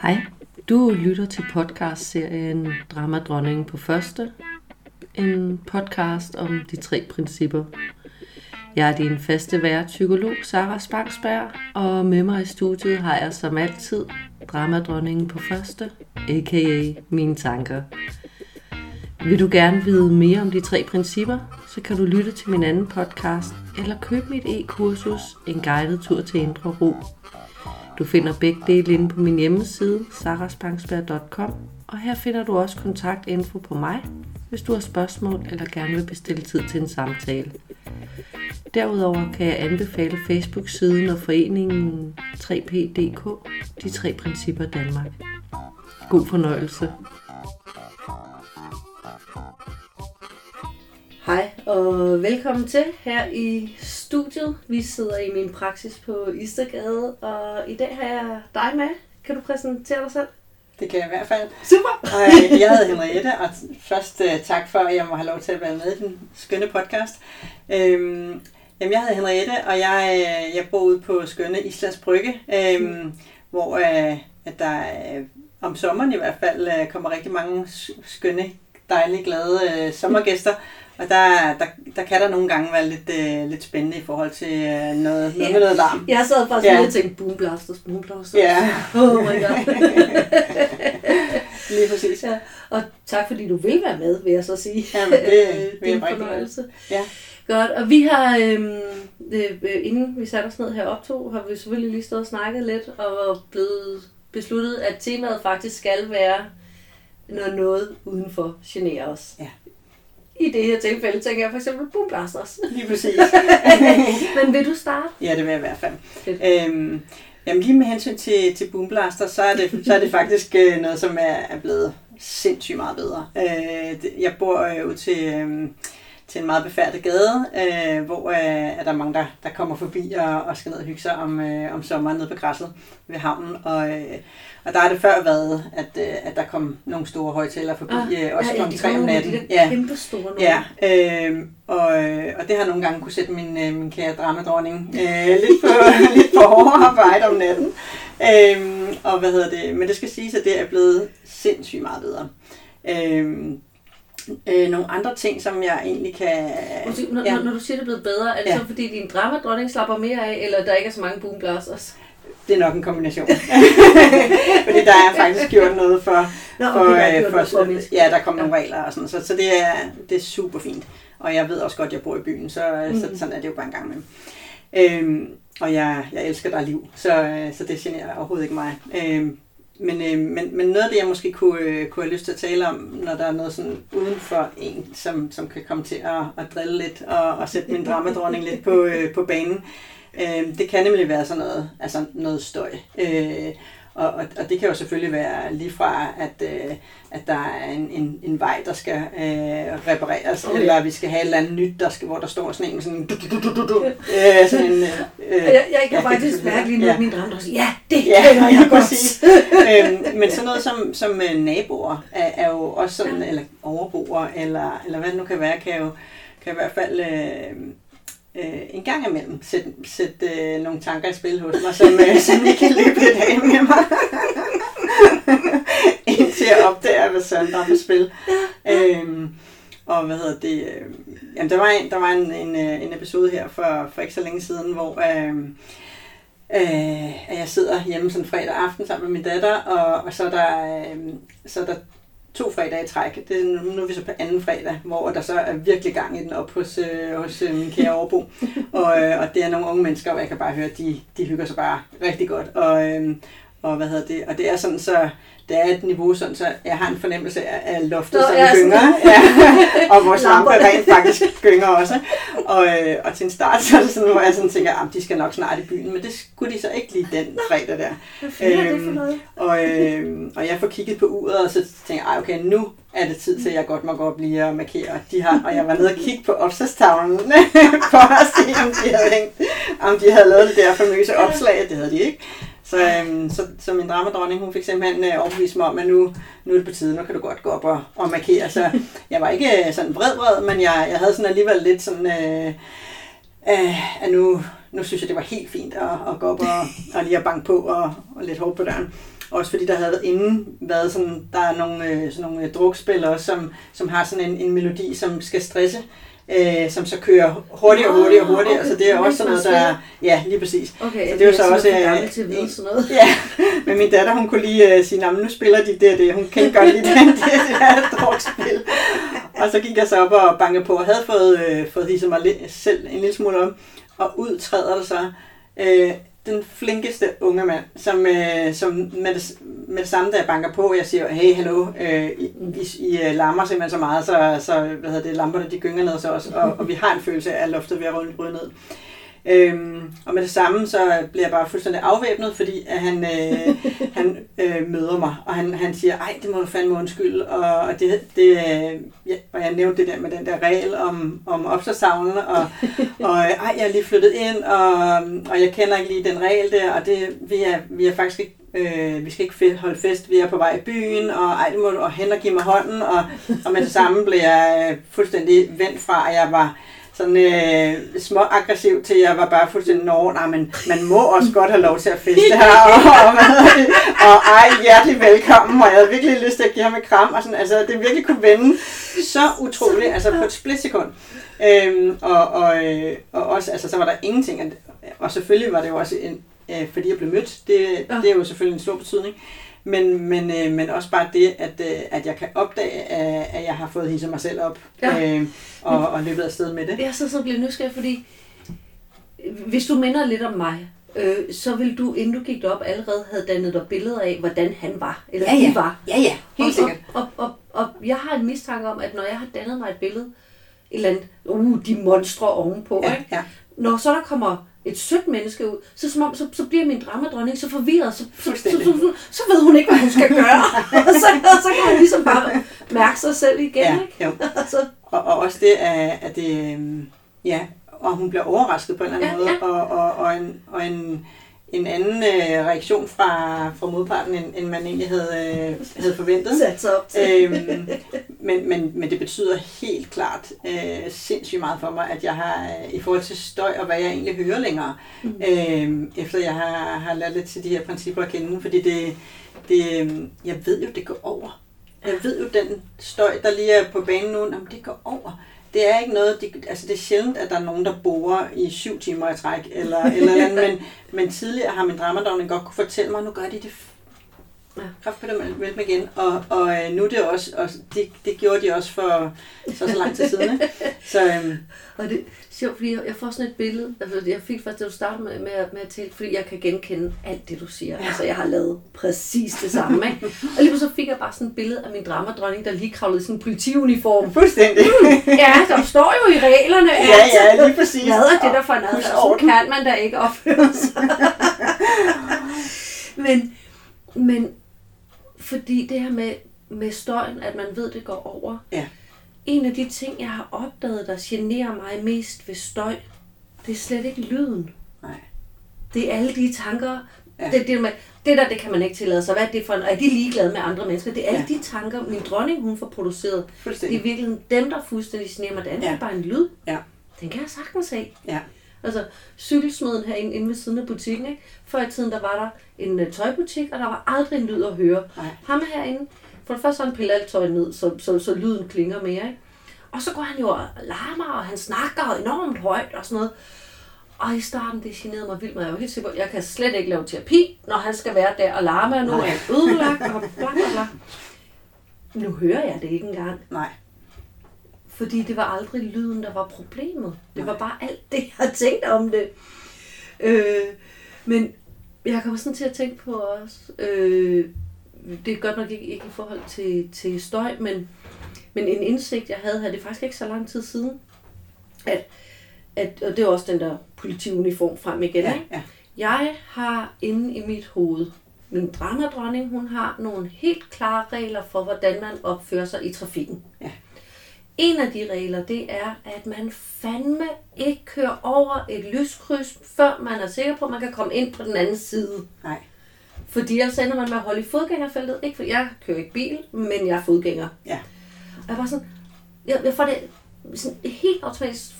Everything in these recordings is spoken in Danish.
Hej, du lytter til podcastserien Dramadronningen på første. En podcast om de tre principper. Jeg er din faste vært, psykolog Sara Spangsberg, og med mig i studiet har jeg som altid Dramadronningen på første, a.k.a. mine tanker. Vil du gerne vide mere om de tre principper, så kan du lytte til min anden podcast, eller købe mit e-kursus, En guided tur til Indre Ro. Du finder begge dele inde på min hjemmeside, saraspangsberg.com, og her finder du også kontaktinfo på mig, hvis du har spørgsmål eller gerne vil bestille tid til en samtale. Derudover kan jeg anbefale Facebook-siden og foreningen 3PDK, de tre principper Danmark. God fornøjelse. Hej og velkommen til her i studiet. Vi sidder i min praksis på Istergade, og i dag har jeg dig med. Kan du præsentere dig selv? Det kan jeg i hvert fald. Super! Og øh, jeg hedder Henriette, og først uh, tak for, at jeg må have lov til at være med i den skønne podcast. Øhm, jamen, jeg hedder Henriette, og jeg, øh, jeg bor ude på skønne Islands Brygge, øhm, mm. hvor uh, at der uh, om sommeren i hvert fald uh, kommer rigtig mange skønne, dejlige, glade uh, sommergæster. Og der, der, der kan der nogle gange være lidt, øh, lidt spændende i forhold til øh, noget, noget Ja. med noget larm. Jeg sad faktisk Ja. lige og tænkte, boom blasters, boom blasters. Ja. Oh my god. Lige præcis. ja. Og tak fordi du vil være med, vil jeg så sige. Jamen, det vil jeg Din rigtig gerne. fornøjelse. Ja. Godt, og vi har, øhm, øh, øh, inden vi satte os ned her op to, har vi selvfølgelig lige stået og snakket lidt, og blevet besluttet, at temaet faktisk skal være, når noget udenfor generer os. Ja. I det her tilfælde tænker jeg for eksempel boom blasters. Lige præcis. Men vil du starte? Ja, det vil jeg i hvert fald. Fedt. Øhm, jamen lige med hensyn til, til Boomblaster, så er det, så er det faktisk øh, noget, som er, er blevet sindssygt meget bedre. Øh, jeg bor øh, ud til, øh, til en meget befærdet gade, øh, hvor øh, er der mange, der, der kommer forbi og, og skal ned og hygge sig om, øh, om sommeren nede på græsset ved havnen. Og, øh, og der har det før været, at, øh, at der kom nogle store højtaler forbi, ah, øh, også ja, kl. de 3 om natten. De Ja. kæmpe store nogle. Ja, øh, og, øh, og det har nogle gange kunne sætte min, øh, min kære dramadronning øh, lidt, på, lidt på hårdere arbejde om natten. Øh, og hvad hedder det? Men det skal siges, at det er blevet sindssygt meget bedre. Øh, øh, nogle andre ting, som jeg egentlig kan... Når, Ja. ja. når du siger, det er blevet bedre, er det Ja. ja. så fordi din dramadronning slapper mere af, eller der ikke er så mange boom blasters? Det er nok en kombination. Fordi der er faktisk gjort noget for, Nå, for, okay, øh, for for ja, der kom nogle regler og sådan, så, så det, er, det er super fint. Og jeg ved også godt, at jeg bor i byen, så, mm. så sådan er det jo bare en gang med. Øhm, og jeg, jeg elsker der er liv, så, så det generer overhovedet ikke mig. Øhm, men, øh, men, men noget af det, jeg måske kunne, øh, kunne have lyst til at tale om, når der er noget sådan uden for en, som, som kan komme til at, at drille lidt og, og sætte min dramadronning lidt på, øh, på banen, øh, det kan nemlig være sådan noget, altså noget støj. Øh, og, og, og det kan jo selvfølgelig være lige fra, at, øh, at der er en, en, en vej, der skal øh, repareres, Okay. eller vi skal have et eller andet nyt, der skal, hvor der står sådan en, sådan en, du, du, du, du, du, øh, sådan en øh, Jeg, jeg kan ja, faktisk mærke lige nu, ja. min dramadronning siger, ja, det Ja, kender jeg lige godt. øhm, men sådan noget som, som øh, naboer er, er jo også sådan, eller overboer, eller, eller hvad det nu kan være, kan jo kan i hvert fald øh, øh, en gang imellem sætte, sætte øh, nogle tanker i spil hos mig, som, øh, som ikke kan løbe lidt af med mig. Indtil jeg opdager, hvad søren der er på spil. Øhm, og hvad hedder det? Øh, jamen, der var, en, der var en, en, øh, en episode her for, for ikke så længe siden, hvor... Øh, øh, at jeg sidder hjemme sådan fredag aften sammen med min datter, og, og så, er der, øh, så er der to fredage i træk. Det er, nu er vi så på anden fredag, hvor der så er virkelig gang i den op hos, øh, hos øh, min kære overbo. og, øh, og det er nogle unge mennesker, og jeg kan bare høre, de, de hygger sig bare rigtig godt. Og, øh, og hvad hedder det? Og det er sådan så, det er et niveau sådan, så jeg har en fornemmelse af, af loftet, Nå, som ja, gynger. Ja. og vores lampe rent faktisk gynger også. Og, øh, og til en start, så er det sådan, hvor jeg sådan tænker, at de skal nok snart i byen. Men det skulle de så ikke lige den fredag der. Er Øhm? Og, øh, og jeg får kigget på uret, og så tænker jeg, "Ej, okay, nu er det tid til, at jeg godt må gå op lige og markere. De har, og jeg var nede og kigge på opslagstavlen for at se, om de havde, hængt, om de havde lavet det der famøse opslag. Det havde de ikke. Så, øhm, så, så min dramadronning, hun fik simpelthen øh, overbevist mig om, at nu, nu er det på tide, nu kan du godt gå op og, og markere. Så jeg var ikke øh, sådan vred, vred, men jeg, jeg havde sådan alligevel lidt sådan, øh, øh, at nu, nu synes jeg, det var helt fint at, at gå op og, og lige at banke på og, og lidt hårdt på døren. Også fordi der havde inden været sådan, der er nogle, øh, sådan nogle øh, drukspillere, som, som har sådan en, en melodi, som skal stresse øh, som så kører hurtigere og hurtigere og hurtigere, okay. så det er også sådan noget, der er, ja, lige præcis. Okay, så det er jo så også, øh, til at vide sådan noget. ja, men min datter, hun kunne lige uh, sige, nu spiller de det det, hun kendte godt lige det, det, det her drukspil. Og så gik jeg så op og bankede på, og havde fået, øh, fået hisset mig selv en lille smule om, og ud træder der så øh, den flinkeste unge mand, som, øh, som med, det, med det samme, da jeg banker på, jeg siger, hey, hallo, øh, I, I, I øh, larmer simpelthen så meget, så, så hvad hedder det, lamperne de gynger ned så også, og, og vi har en følelse af, at loftet ved at ryge ned. Øhm, og med det samme, så bliver jeg bare fuldstændig afvæbnet, fordi at han, øh, han øh, møder mig, og han, han siger, ej, det må du fandme undskylde, og, og, det, det, øh, ja, og jeg nævnte det der med den der regel om, om opslagsavlen, og, og ej, jeg er lige flyttet ind, og, og jeg kender ikke lige den regel der, og det, vi, er, vi er faktisk ikke øh, vi skal ikke holde fest, vi er på vej i byen, og ej, det må du og hen og give mig hånden, og, og med det samme blev jeg fuldstændig vendt fra, at jeg var sådan øh, små aggressiv til, jeg var bare fuldstændig, nå, nej, men man må også godt have lov til at feste her, og, og, og, ej, hjertelig velkommen, og jeg havde virkelig lyst til at give ham et kram, og sådan, altså, det virkelig kunne vende så utroligt, altså på et splitsekund. Øhm, og, og, øh, og også, altså, så var der ingenting, og selvfølgelig var det jo også en, øh, fordi jeg blev mødt, det, det er jo selvfølgelig en stor betydning, men, men, øh, men også bare det, at, øh, at jeg kan opdage, at jeg har fået hisset mig selv op ja. øh, og, og løbet afsted med det. Jeg så, så bliver nysgerrig, fordi hvis du minder lidt om mig, øh, så vil du, inden du gik op, allerede havde dannet dig billeder af, hvordan han var, eller ja, ja. de var. Ja, ja, helt sikkert. Og, og, og, og jeg har en mistanke om, at når jeg har dannet mig et billede, et eller andet, uh, de monstre ovenpå, ja, ikke? Ja. når så der kommer et sødt menneske ud, så, som om, så, så bliver min dramadronning så forvirret, så, så, så, så, så ved hun ikke, hvad hun skal gøre. og så, så kan hun ligesom bare mærke sig selv igen. Ja, ikke? Jo. og, og også det, at det, øhm, ja, og hun bliver overrasket på en eller anden ja, måde, ja. Og, og, og, en, og en, en anden øh, reaktion fra, fra modparten, end, end man egentlig havde, øh, havde forventet. Sat op til. Øhm, men, men, men det betyder helt klart øh, sindssygt meget for mig, at jeg har, øh, i forhold til støj og hvad jeg egentlig hører længere, mm. øh, efter jeg har, har lært lidt til de her principper at kende, fordi det, det, øhm, jeg ved jo, det går over. Jeg ved jo, den støj, der lige er på banen nu, jamen, det går over det er ikke noget, de, altså det er sjældent, at der er nogen, der borer i syv timer i træk, eller, eller, eller men, men tidligere har min dramadagning godt kunne fortælle mig, nu gør de det ja. kraftpedal igen, og, og øh, nu er det også, og det, det gjorde de også for så, så lang tid siden. Ikke? Så, øhm, og det er sjovt, fordi jeg, får sådan et billede, altså jeg fik faktisk, da du startede med, med, med at tale, fordi jeg kan genkende alt det, du siger. Ja. Altså jeg har lavet præcis det samme. Ikke? Og lige så fik jeg bare sådan et billede af min dramadronning, der lige kravlede i sådan en politiuniform. Fuldstændig. ja, der står jo i reglerne. Ja, ja, lige præcis. Hvad er det der for en adfærd? Så kan man da ikke opføre sig. men, men fordi det her med, med støjen, at man ved, det går over. Ja. En af de ting, jeg har opdaget, der generer mig mest ved støj, det er slet ikke lyden. Nej. Det er alle de tanker, ja. det, det, med, det der, det kan man ikke tillade sig. Hvad er det for en, er de ligeglade med andre mennesker? Det er alle ja. de tanker, min dronning hun får produceret. Det er i virkeligheden dem, der fuldstændig mig. Det andet ja. er bare en lyd. Ja. Den kan jeg sagtens have. Ja. Altså, cykelsmeden herinde inde ved siden af butikken, ikke? Før i tiden, der var der en uh, tøjbutik, og der var aldrig en lyd at høre. Nej. Ham herinde, for det første han pillet alt tøj ned, så, så, så lyden klinger mere, ikke? Og så går han jo og larmer, og han snakker enormt højt og sådan noget. Og i starten, det generede mig vildt, men jeg var helt sikker på, jeg kan slet ikke lave terapi, når han skal være der og larme, og nu er jeg ødelagt, og bla bla bla. Nu hører jeg det ikke engang. Nej. Fordi det var aldrig lyden, der var problemet. Det var bare alt det, jeg tænkte om det. Øh, men jeg kommer sådan til at tænke på også, øh, det er godt nok ikke, ikke i forhold til, til støj, men, men en indsigt, jeg havde her, det er faktisk ikke så lang tid siden, at, at og det er også den der politiuniform frem igen. Ja, ja. Jeg har inde i mit hoved, min dramadronning, hun har nogle helt klare regler for, hvordan man opfører sig i trafikken. Ja. En af de regler, det er, at man fandme ikke kører over et lyskryds, før man er sikker på, at man kan komme ind på den anden side. Nej. Fordi jeg sender man med at holde i fodgængerfeltet. Ikke for jeg kører ikke bil, men jeg er fodgænger. Ja. Og jeg var sådan, jeg, jeg får det sådan helt automatisk,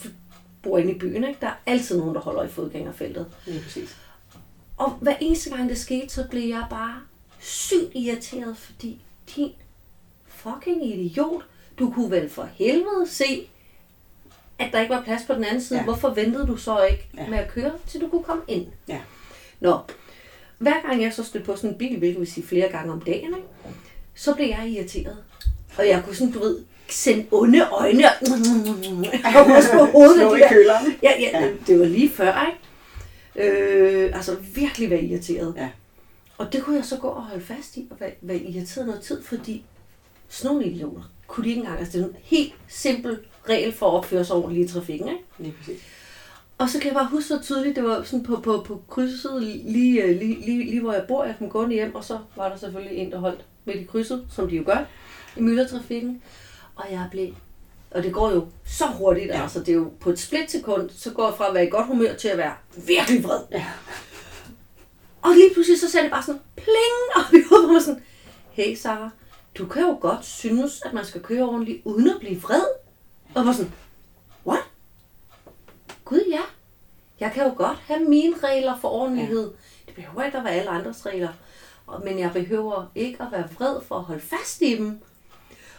bor inde i byen, ikke? der er altid nogen, der holder i fodgængerfeltet. Ja, præcis. Og hver eneste gang det skete, så blev jeg bare sygt irriteret, fordi din fucking idiot, du kunne vel for helvede se, at der ikke var plads på den anden side. Ja. Hvorfor ventede du så ikke Ja. med at køre, til du kunne komme ind? Ja. Nå, hver gang jeg så stødte på sådan en bil, hvilket vil sige flere gange om dagen, ikke? så blev jeg irriteret. Og jeg kunne sådan, du ved, sende onde øjne. og- Jeg også på hovedet. Slå i køleren. Ja, ja, Ja. ja. det var lige før, ikke? Øh, altså virkelig være irriteret. Ja. Og det kunne jeg så gå og holde fast i, og være, være irriteret noget tid, fordi sådan nogle idioter kunne de ikke engang, altså det er en helt simpel regel for at opføre sig ordentligt i trafikken, ikke? Lige præcis. Og så kan jeg bare huske så tydeligt, det var sådan på, på, på krydset, lige, øh, lige, lige, lige hvor jeg bor, jeg kom gående hjem, og så var der selvfølgelig en, der holdt midt i krydset, som de jo gør, i myldretrafikken. Og jeg blev, og det går jo så hurtigt, Ja. altså det er jo på et splitsekund, så går jeg fra at være i godt humør til at være virkelig vred. Ja. Og lige pludselig så sagde det bare sådan, pling, og vi hovedet mig sådan, hey Sara, du kan jo godt synes, at man skal køre ordentligt, uden at blive vred. Og var sådan, what? Gud ja, jeg kan jo godt have mine regler for ordentlighed. Det behøver ikke at være alle andres regler. Men jeg behøver ikke at være vred for at holde fast i dem.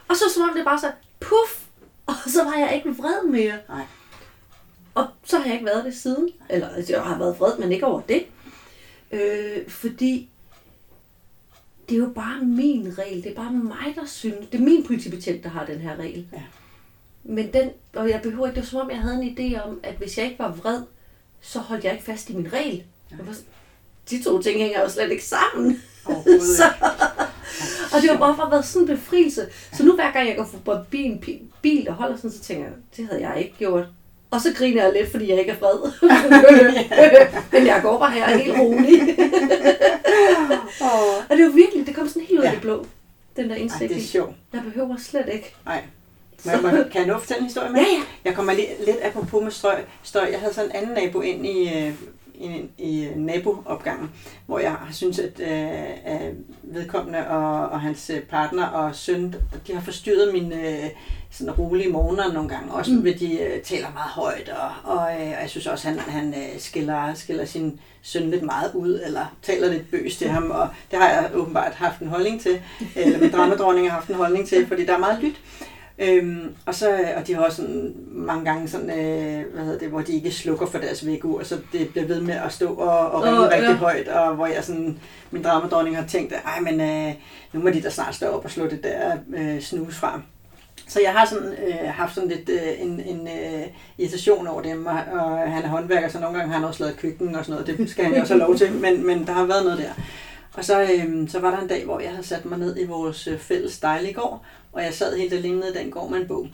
Og så som om det bare så, puff, og så var jeg ikke vred mere. Nej. Og så har jeg ikke været det siden. Eller altså, jeg har været vred, men ikke over det. Øh, fordi det er jo bare min regel. Det er bare mig, der synes. Det er min politibetjent, der har den her regel. Ja. Men den, og jeg behøver ikke, det var som om, jeg havde en idé om, at hvis jeg ikke var vred, så holdt jeg ikke fast i min regel. Jeg var de to ting hænger jo slet ikke sammen. Så, og det har bare for været sådan en befrielse. Så nu hver gang jeg går forbi en bil, der holder sådan, så tænker jeg, det havde jeg ikke gjort. Og så griner jeg lidt, fordi jeg ikke er vred. Men jeg går bare her helt rolig. Åh. og det jo virkelig, det kom sådan helt ud af Ja. det blå. Den der Ej, indsigt det er sjovt. Jeg behøver slet ikke. Nej. Må, jeg- kan jeg nu fortælle en historie med? Ja, ja. Jeg kommer lige, lidt apropos med støj, støj. Jeg havde sådan en anden nabo ind i, øh, i, i naboopgangen, hvor jeg har synes at øh, øh, vedkommende og, og hans øh, partner og søn, de har forstyrret min øh, sådan rolige morgener nogle gange. Også Mm. ved de øh, taler meget højt, og, og, øh, og jeg synes også, han, han øh, skiller, skiller sin søn lidt meget ud, eller taler lidt bøs til ham, og det har jeg åbenbart haft en holdning til, eller min dramadronning har haft en holdning til, fordi der er meget lyt. Øhm, og, så, og de har også sådan, mange gange sådan, øh, hvad hedder det, hvor de ikke slukker for deres vækkeur, så det bliver ved med at stå og, og ringe oh, rigtig ja. højt, og hvor jeg sådan, min dramadronning har tænkt, ej, men øh, nu må de da snart stå op og slå det der øh, snus fra. Så jeg har sådan, øh, haft sådan lidt øh, en, en øh, irritation over dem, og, og han er håndværker, så nogle gange har han også lavet køkken og sådan noget, det skal han jo også have lov til, men, men der har været noget der. Og så, øhm, så var der en dag, hvor jeg havde sat mig ned i vores øh, fælles dejlige gård, og jeg sad helt alene nede i den gård med en bog.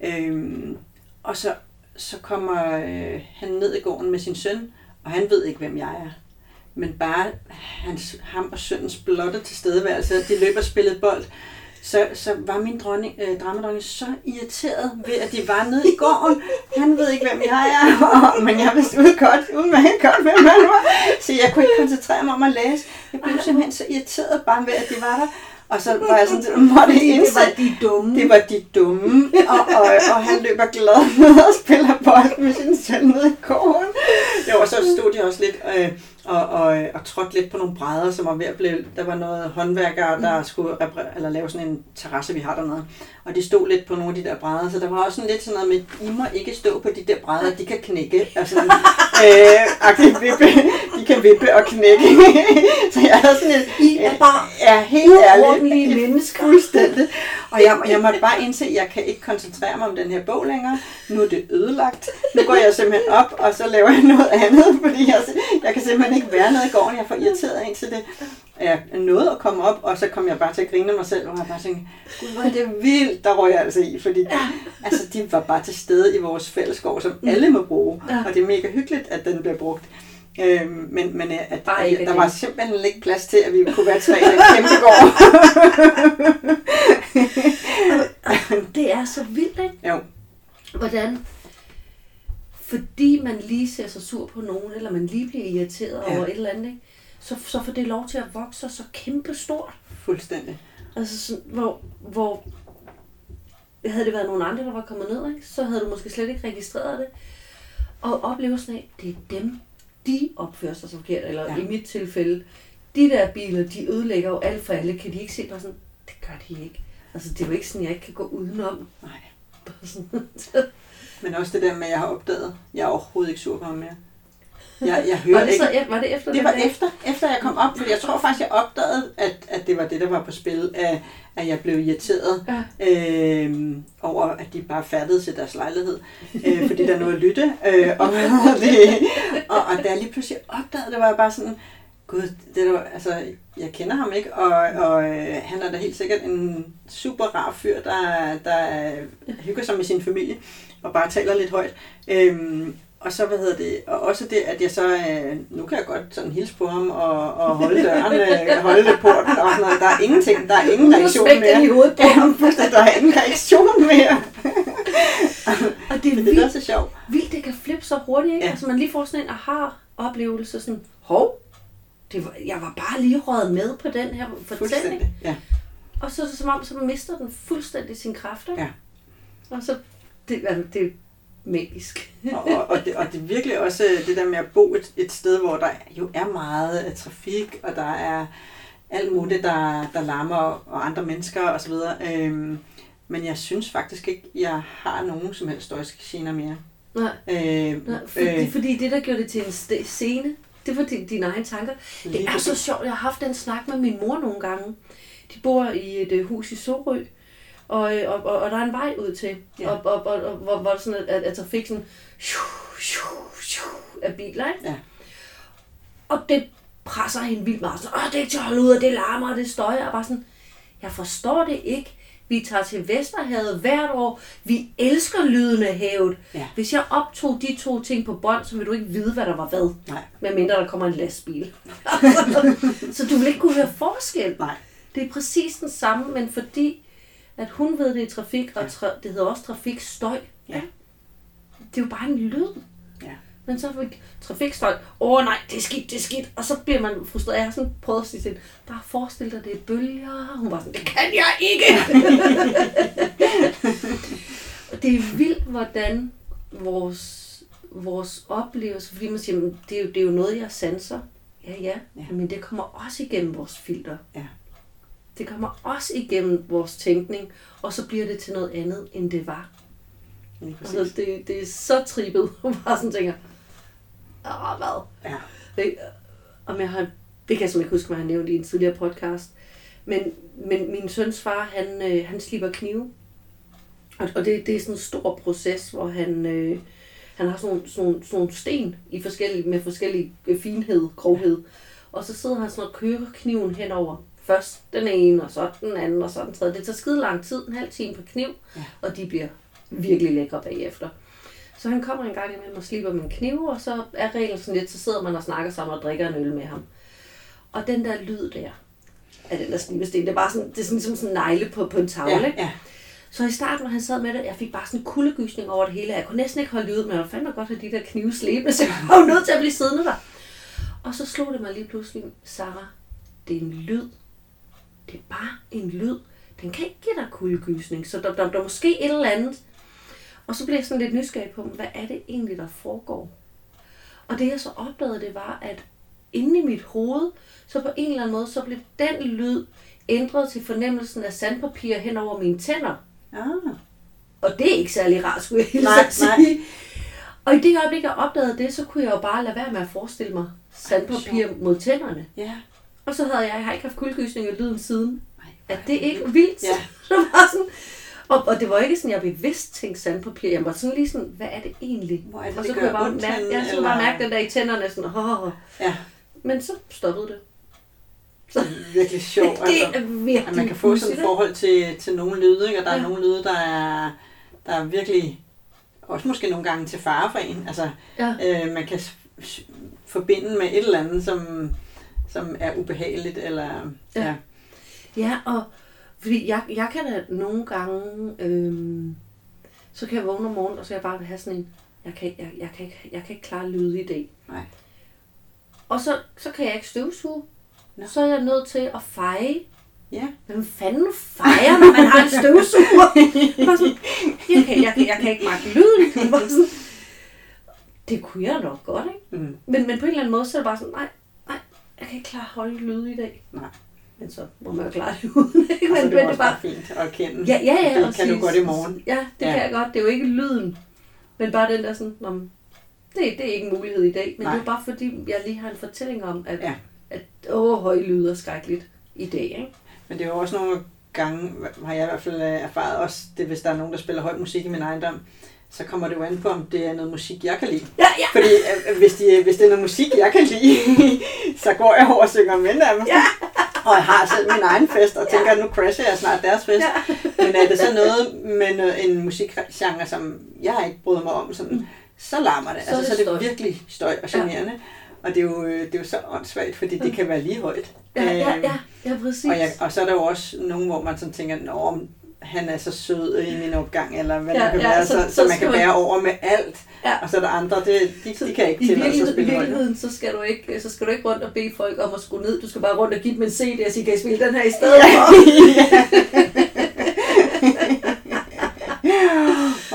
Øhm, og så, så kommer øh, han ned i gården med sin søn, og han ved ikke, hvem jeg er. Men bare hans, ham og sønnens blotte tilstedeværelse, at de løber og spillede bold, så, så var min dronning, øh, dramadronning så irriteret ved, at de var nede i gården. Han ved ikke, hvem jeg er, og, men jeg vidste ud godt, udmærket godt, hvem han var. Så jeg kunne ikke koncentrere mig om at læse. Jeg blev simpelthen så irriteret bare ved, at de var der. Og så var jeg sådan, måtte Det indse, var de dumme. det var de dumme, og, og, og han løber glad ned og spiller bold med sin søn nede i gården. Jo, og så stod de også lidt øh, og, og, og trådte lidt på nogle brædder, som var ved at blive... Der var noget håndværkere, der skulle repre- eller lave sådan en terrasse, vi har dernede. Og de stod lidt på nogle af de der brædder, så der var også sådan lidt sådan noget med, I må ikke stå på de der brædder, de kan knække. Sådan, øh, agtigt vippe. De kan vippe og knække. så jeg havde sådan et... I er bare Ja, helt ærligt. mennesker. Fuldstændig. Og jeg, jeg måtte bare indse, at jeg kan ikke koncentrere mig om den her bog længere. Nu er det ødelagt. Nu går jeg simpelthen op, og så laver jeg noget andet, fordi jeg, jeg kan simpelthen ikke være nede i gården. Jeg for irriteret ind til det. Jeg nåede at komme op, og så kom jeg bare til at grine af mig selv, og jeg bare tænkte, gud, hvor er det vildt, der røg jeg altså i, fordi altså, de var bare til stede i vores fællesskov, som alle må bruge, Ja. og det er mega hyggeligt, at den bliver brugt. Øhm, men men øh, at, ikke at, der var simpelthen ikke plads til, at vi kunne være tre i den kæmpe gård. Det er så vildt, ikke? Jo. Hvordan, fordi man lige ser sig sur på nogen, eller man lige bliver irriteret Ja. ja. over et eller andet, ikke? Så, så får det lov til at vokse så kæmpe stort. Fuldstændig. Altså sådan, hvor, hvor havde det været nogen andre, der var kommet ned, ikke? så havde du måske slet ikke registreret det. Og oplevelsen af, det er dem, de opfører sig så forkert, eller Ja. ja. i mit tilfælde, de der biler, de ødelægger jo alt for alle. Kan de ikke se bare sådan, det gør de ikke. Altså, det er jo ikke sådan, jeg ikke kan gå udenom. Nej. Bare sådan, Men også det der med, at jeg har opdaget, jeg er overhovedet ikke sur på ham mere. Jeg, jeg var, hører det ikke. så, e- var det efter Det var dag? efter, efter jeg kom op, fordi jeg tror faktisk, jeg opdagede, at, at det var det, der var på spil, at, at jeg blev irriteret Ja. øh, over, at de bare fattede til deres lejlighed, øh, fordi der er noget at lytte. Øh, og, det, og, og da jeg lige pludselig opdagede det, var jeg bare sådan, gud, det der, altså, jeg kender ham ikke, og, og øh, han er da helt sikkert en super rar fyr, der, der hygger sig med sin familie, og bare taler lidt højt. Øhm, og så, hvad hedder det, og også det, at jeg så, øh, nu kan jeg godt sådan hilse på ham og, og holde døren, øh, holde porten og sådan noget. Der er ingenting, der er ingen reaktion mere. i hovedet på Ja, ham. fuldstændig, der er ingen reaktion mere. Og det er Men det er vildt, så sjovt. vildt, det kan flippe så hurtigt, ikke? Ja. Ja. Altså, man lige får sådan en aha-oplevelse, sådan, hov, det var, jeg var bare lige røget med på den her fortælling. Ja. Og så det som om, så mister den fuldstændig sin kraft, ikke? Ja. Og så, det, altså, det magisk. Og, og, og, det, og det er virkelig også øh, det der med at bo et, et sted, hvor der jo er meget øh, trafik, og der er alt muligt, der, der larmer, og andre mennesker osv. Øhm, men jeg synes faktisk ikke, jeg har nogen som helst støjgener mere. Nej, Øh, nej fordi, fordi det, der gjorde det til en scene, det var din, dine egne tanker. Det er så sjovt. Jeg har haft den snak med min mor nogle gange. De bor i et øh, hus i Sorø, og, øh, og, og, og der er en vej ud til, Ja. og, og, og, og, hvor, hvor sådan, at, at trafik sådan, shu, shu, shu, af biler, ikke? Ja. Og det presser hende vildt meget. Sådan, Åh, det er ikke til at holde ud, og det larmer, og det støjer. Og bare sådan, jeg forstår det ikke. Vi tager til Vesterhavet hvert år. Vi elsker lyden af havet. Ja. Hvis jeg optog de to ting på bånd, så vil du ikke vide, hvad der var hvad. Nej. Medmindre der kommer en lastbil. så du vil ikke kunne høre forskel. Nej. Det er præcis den samme, men fordi at hun ved, det er trafik, og tra- det hedder også trafikstøj. Ja. Det er jo bare en lyd. Ja. Men så fik trafikstøj. Åh oh, nej, det er skidt, det er skidt. Og så bliver man frustreret. Jeg har sådan prøvet at sige til hende, bare forestil dig, det er bølger. Hun var sådan, det kan jeg ikke. Og det er vildt, hvordan vores, vores oplevelse, fordi man siger, "Men det er, jo, det er jo noget, jeg sanser. Ja, Ja. ja, men det kommer også igennem vores filter. Ja. Det kommer også igennem vores tænkning, og så bliver det til noget andet, end det var. Præcis. Altså, det, det er så trippet. Hun bare sådan tænker, åh, hvad? Ja. Det, om jeg har, det kan jeg simpelthen ikke huske, hvad han nævnte i en tidligere podcast. Men, men min søns far, han, øh, han slipper knive. Og, og det, det er sådan en stor proces, hvor han, øh, han har sådan sådan, sådan nogle sten i forskellige, med forskellig øh, finhed, grovhed. Og så sidder han sådan og kører kniven henover. Først den ene, og så den anden, og så den tredje. Det tager skide lang tid, en halv time på kniv, Ja. og de bliver virkelig lækre bagefter. Så han kommer en gang imellem og slipper med en kniv, og så er reglen sådan lidt, så sidder man og snakker sammen og drikker en øl med ham. Og den der lyd der, af den der snibesten, det er bare sådan, det er sådan ligesom sådan en negle på, på en tavle, Ja, ja. Så i starten, når han sad med det, jeg fik bare sådan en kuldegysning over det hele. Jeg kunne næsten ikke holde ud, men jeg fandme godt have de der knive slæbende, så jeg var jo nødt til at blive siddende der. Og så slog det mig lige pludselig, Sarah, det er en lyd. Det er bare en lyd. Den kan ikke give dig kuldegysning, så der, der, der er måske et eller andet. Og så blev jeg sådan lidt nysgerrig på, hvad er det egentlig, der foregår? Og det jeg så opdagede, det var, at inde i mit hoved, så på en eller anden måde, så blev den lyd ændret til fornemmelsen af sandpapir hen over mine tænder. Ah. Og det er ikke særlig rart, skulle jeg hilse Nej, sige. Og i det øjeblik, jeg opdagede det, så kunne jeg jo bare lade være med at forestille mig sandpapir mod tænderne. Ja. Og så havde jeg, jeg har ikke haft kuldegysning af lyden siden. Er det ikke vildt? Ja. Så var sådan, og, og det var ikke sådan, jeg bevidst tænkte sandpapir. Jeg var sådan lige sådan, hvad er det egentlig? Hvor er det, og det så gør kunne jeg bare mærke, jeg så eller- bare mærke den der i tænderne, sådan, oh. Ja, Men så stoppede det. det er virkelig sjovt. Det altså. er virkelig at man kan få sådan et forhold til, til nogle lyde, ikke? og der er Ja. nogle lyde, der er, der er virkelig, også måske nogle gange til fare for en. Altså, Ja. øh, man kan forbinde med et eller andet, som, som er ubehageligt, eller Ja. ja. Ja, og fordi jeg, jeg kan da nogle gange, øhm, så kan jeg vågne om morgenen, og så jeg bare vil have sådan en, jeg kan, jeg, jeg kan, ikke, jeg kan ikke klare lyde i dag. Nej. Og så, så kan jeg ikke støvsuge. Nå. Så er jeg nødt til at feje. Ja. Hvem fanden fejrer, når man har en støvsuger? Sådan, jeg, kan, jeg, kan, jeg kan ikke magte lyden. Sådan, det kunne jeg nok godt, ikke? Mm. Men, men på en eller anden måde, så er det bare sådan, nej, jeg kan ikke klare høje lyde i dag. Nej. Men så må man jo klare det uden, ikke? Men, Men, det er også bare fint at kende. Ja, ja, ja. Det og kan du godt i morgen. Ja, det Ja. kan jeg godt. Det er jo ikke lyden. Men bare den der sådan, men det, det er ikke en mulighed i dag. Men Nej. det er bare fordi, jeg lige har en fortælling om, at, Ja. at åh, høje lyde er skrækkeligt i dag. Ikke? Men det er jo også nogle gange, har jeg i hvert fald erfaret også, det, hvis der er nogen, der spiller høj musik i min ejendom, så kommer det jo an på, om det er noget musik, jeg kan lide. Ja, ja. Fordi øh, hvis, de, hvis det er noget musik, jeg kan lide, så går jeg over og synger med dem. Ja. Og jeg har selv min egen fest, og tænker, at nu crasher jeg snart deres fest. Ja. Men er det så noget med noget, en musikgenre, som jeg ikke bryder mig om, sådan, så larmer det. Så altså, det så er det virkelig støj og generende. Og det er, jo, øh, det er jo så åndssvagt, fordi det kan være lige højt. Ja, ja, Øhm, ja, ja, præcis. og, jeg, og så er der jo også nogen, hvor man sådan tænker, Nå, han er så sød i min opgang, eller hvad Ja, det kan ja, være, så- så, så så, man kan man- bære over med alt. Ja. Og så er der andre, det, de, de kan ikke I sig at I spille højt. virkeligheden så, skal du ikke, så skal du ikke rundt og bede folk om at skrue ned. Du skal bare rundt og give dem en CD og sige, kan I spille den her i stedet for?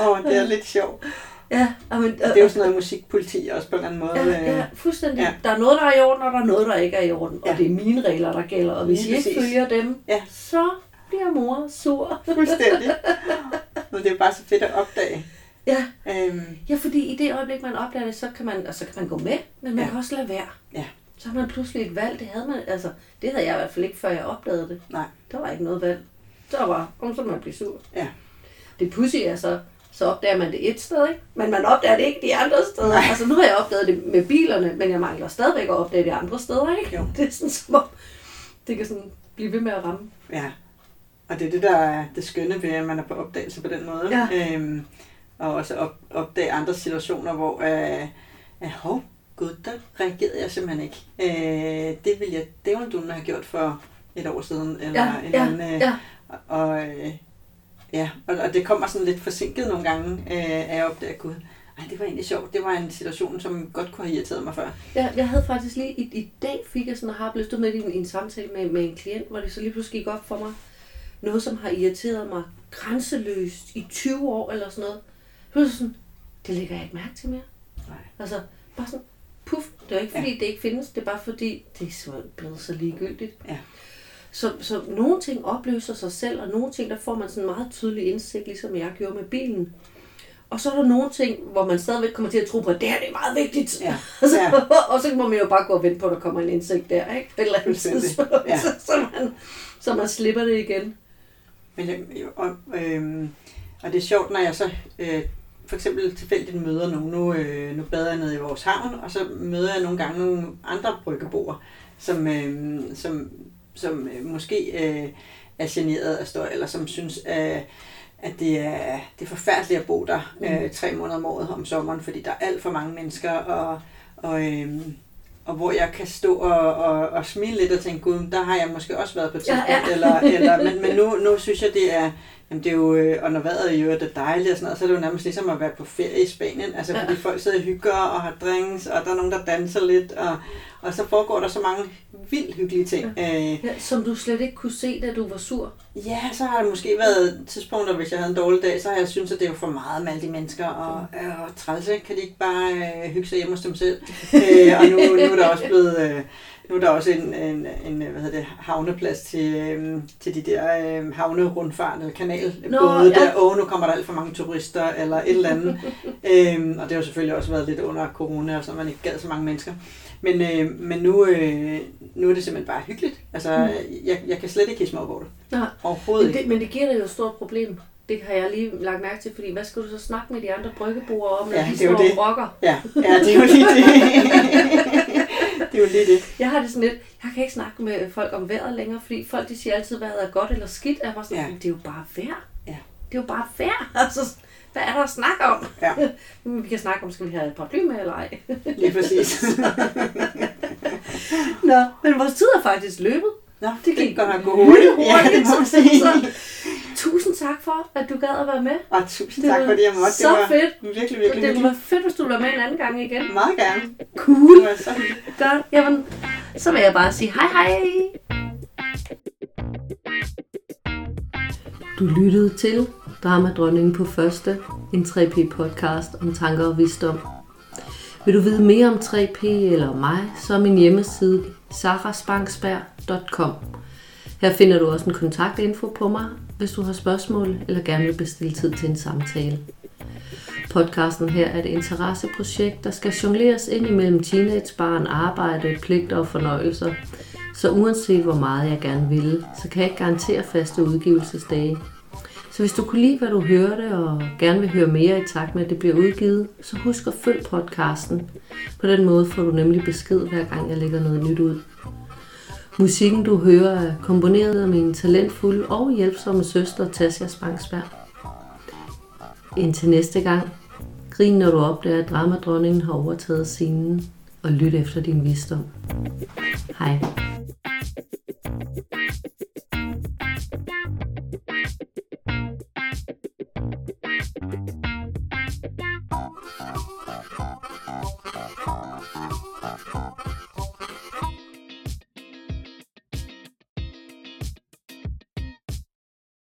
Åh, oh, det er lidt sjovt. Ja, og men, Det er jo sådan noget musikpoliti også på en eller anden måde. Ja, ja, øh, fuldstændig. Ja. Ja. Der er noget, der er i orden, og der er noget, der ikke er i orden. Og Ja. det er mine regler, der gælder. Og hvis Lige I ikke følger dem, Ja. så bliver mor sur. Fuldstændig. Men det er bare så fedt at opdage. Ja. Øhm, ja, fordi i det øjeblik, man opdager det, så kan man, og så kan man gå med, men man ja. kan også lade være. Ja. Så har man pludselig et valg. Det havde man, altså, det havde jeg i hvert fald ikke, før jeg opdagede det. nej. Der var ikke noget valg. Så var, om så man blive sur. Ja. Det pussy er så, så opdager man det et sted, ikke? Men man opdager det ikke de andre steder. Nej. Altså nu har jeg opdaget det med bilerne, men jeg mangler stadigvæk at opdage det andre steder, ikke? Jo. Det er sådan som om, det kan sådan blive ved med at ramme. Ja. Og det er det, der er det skønne ved, at man er på opdagelse på den måde. Ja. Øhm, og også op, opdage andre situationer, hvor øh, øh, hov, gud, der reagerede jeg simpelthen ikke. Øh, det ville jeg dævlen have gjort for et år siden. Eller Ja, en ja, anden, øh, ja. Og, øh, ja, og, og det kommer sådan lidt forsinket nogle gange, øh, at jeg opdager, gud, ej, det var egentlig sjovt. Det var en situation, som godt kunne have irriteret mig før. Jeg, jeg havde faktisk lige, i, i dag fik jeg sådan, har blevet stået med i en, i en samtale med, med en klient, hvor det så lige pludselig gik op for mig, noget som har irriteret mig grænseløst i 20 år eller sådan noget. Pludselig sådan, det lægger jeg ikke mærke til mere. Nej. Altså, bare sådan, puff. Det er ikke fordi, Ja. det ikke findes, det er bare fordi, det er så blevet så ligegyldigt. Ja. Så, så nogle ting opløser sig selv, og nogle ting, der får man sådan meget tydelig indsigt, ligesom jeg gjorde med bilen. Og så er der nogle ting, hvor man stadigvæk kommer til at tro på, at det her det er meget vigtigt. Ja. Og, så, Ja. og så må man jo bare gå og vente på, at der kommer en indsigt der, ikke? På et eller andet tidspunkt, Ja. så, så, man, så man slipper det igen. Men, jeg- og, øhm, og det er sjovt, når jeg så øh, for eksempel tilfældigt møder nogen. Nu, øh, nu bader jeg nede i vores havn, og så møder jeg nogle gange nogle andre bryggeboere, som, øh, som, som øh, måske øh, er generet af støj, eller som synes, øh, at det er, det er forfærdeligt at bo der øh, tre måneder om året om sommeren, fordi der er alt for mange mennesker, og, og, øh, og hvor jeg kan stå og, og, og smile lidt og tænke, gud, der har jeg måske også været på et Ja, tidspunkt, ja. eller, eller, men, men nu, nu synes jeg, det er, jamen det er jo, øh, og når vejret i øvrigt er dejligt og sådan noget, så er det jo nærmest ligesom at være på ferie i Spanien, altså Ja. fordi folk sidder og hygger og har drinks, og der er nogen, der danser lidt, og, og så foregår der så mange vildt hyggelige ting. Øh, Ja, som du slet ikke kunne se, da du var sur. Ja, så har det måske været tidspunkter, hvis jeg havde en dårlig dag, så har jeg syntes, at det jo for meget med alle de mennesker, og øh, trælse, kan de ikke bare øh, hygge sig hjemme hos dem selv? øh, og nu, nu er der også blevet, øh, nu er der også en, en, en hvad hedder det, havneplads til, øh, til de der øh, havnerundfart eller kanalbåde Nå, der, ja. åh, nu kommer der alt for mange turister, eller et eller andet. øhm, og det har jo selvfølgelig også været lidt under corona, og så man ikke gad så mange mennesker. Men, øh, men nu, øh, nu er det simpelthen bare hyggeligt. Altså, jeg, jeg kan slet ikke hisse mig over det. Nej. Overhovedet Men ikke. det, men det giver dig jo et stort problem. Det har jeg lige lagt mærke til, fordi hvad skal du så snakke med de andre bryggeboere om, når Ja, de står det. og rocker? Ja, ja, det er jo lige det. det er jo lige det. Jeg har det sådan lidt, jeg kan ikke snakke med folk om vejret længere, fordi folk de siger altid, vejret er godt eller skidt. Jeg var sådan, ja. det er jo bare vejr. Ja. Det er jo bare vejr. Altså, hvad er der at snakke om? Ja. Vi kan snakke om, skal vi have et paraply med eller ej? Lige præcis. Nå, men vores tid er faktisk løbet. Nå, Det gik godt nok gå hurtigt. Ja, det må man sige. Så, tusind tak for, at du gad at være med. Og tusind Det tak, var fordi jeg måtte. så det var fedt. virkelig, virkelig Det være fedt, hvis du ville med en anden gang igen. Meget gerne. Cool. Det var så. Godt. Jamen, så vil jeg bare sige hej hej. Du lyttede til Dramadronningen på første, en 3P podcast om tanker og visdom. Vil du vide mere om 3P eller mig, så er min hjemmeside sarasbanksberg.com. Her finder du også en kontaktinfo på mig, hvis du har spørgsmål eller gerne vil bestille tid til en samtale. Podcasten her er et interesseprojekt, der skal jongleres ind imellem teenagebarn, arbejde, pligter og fornøjelser. Så uanset hvor meget jeg gerne vil, så kan jeg ikke garantere faste udgivelsesdage. Så hvis du kunne lide, hvad du hørte, og gerne vil høre mere i takt med, at det bliver udgivet, så husk at følge podcasten. På den måde får du nemlig besked, hver gang jeg lægger noget nyt ud. Musikken, du hører, er komponeret af min talentfulde og hjælpsomme søster, Tasja Spangsberg. Indtil næste gang, grin når du opdager, at dramadronningen har overtaget scenen, og lyt efter din visdom. Hej.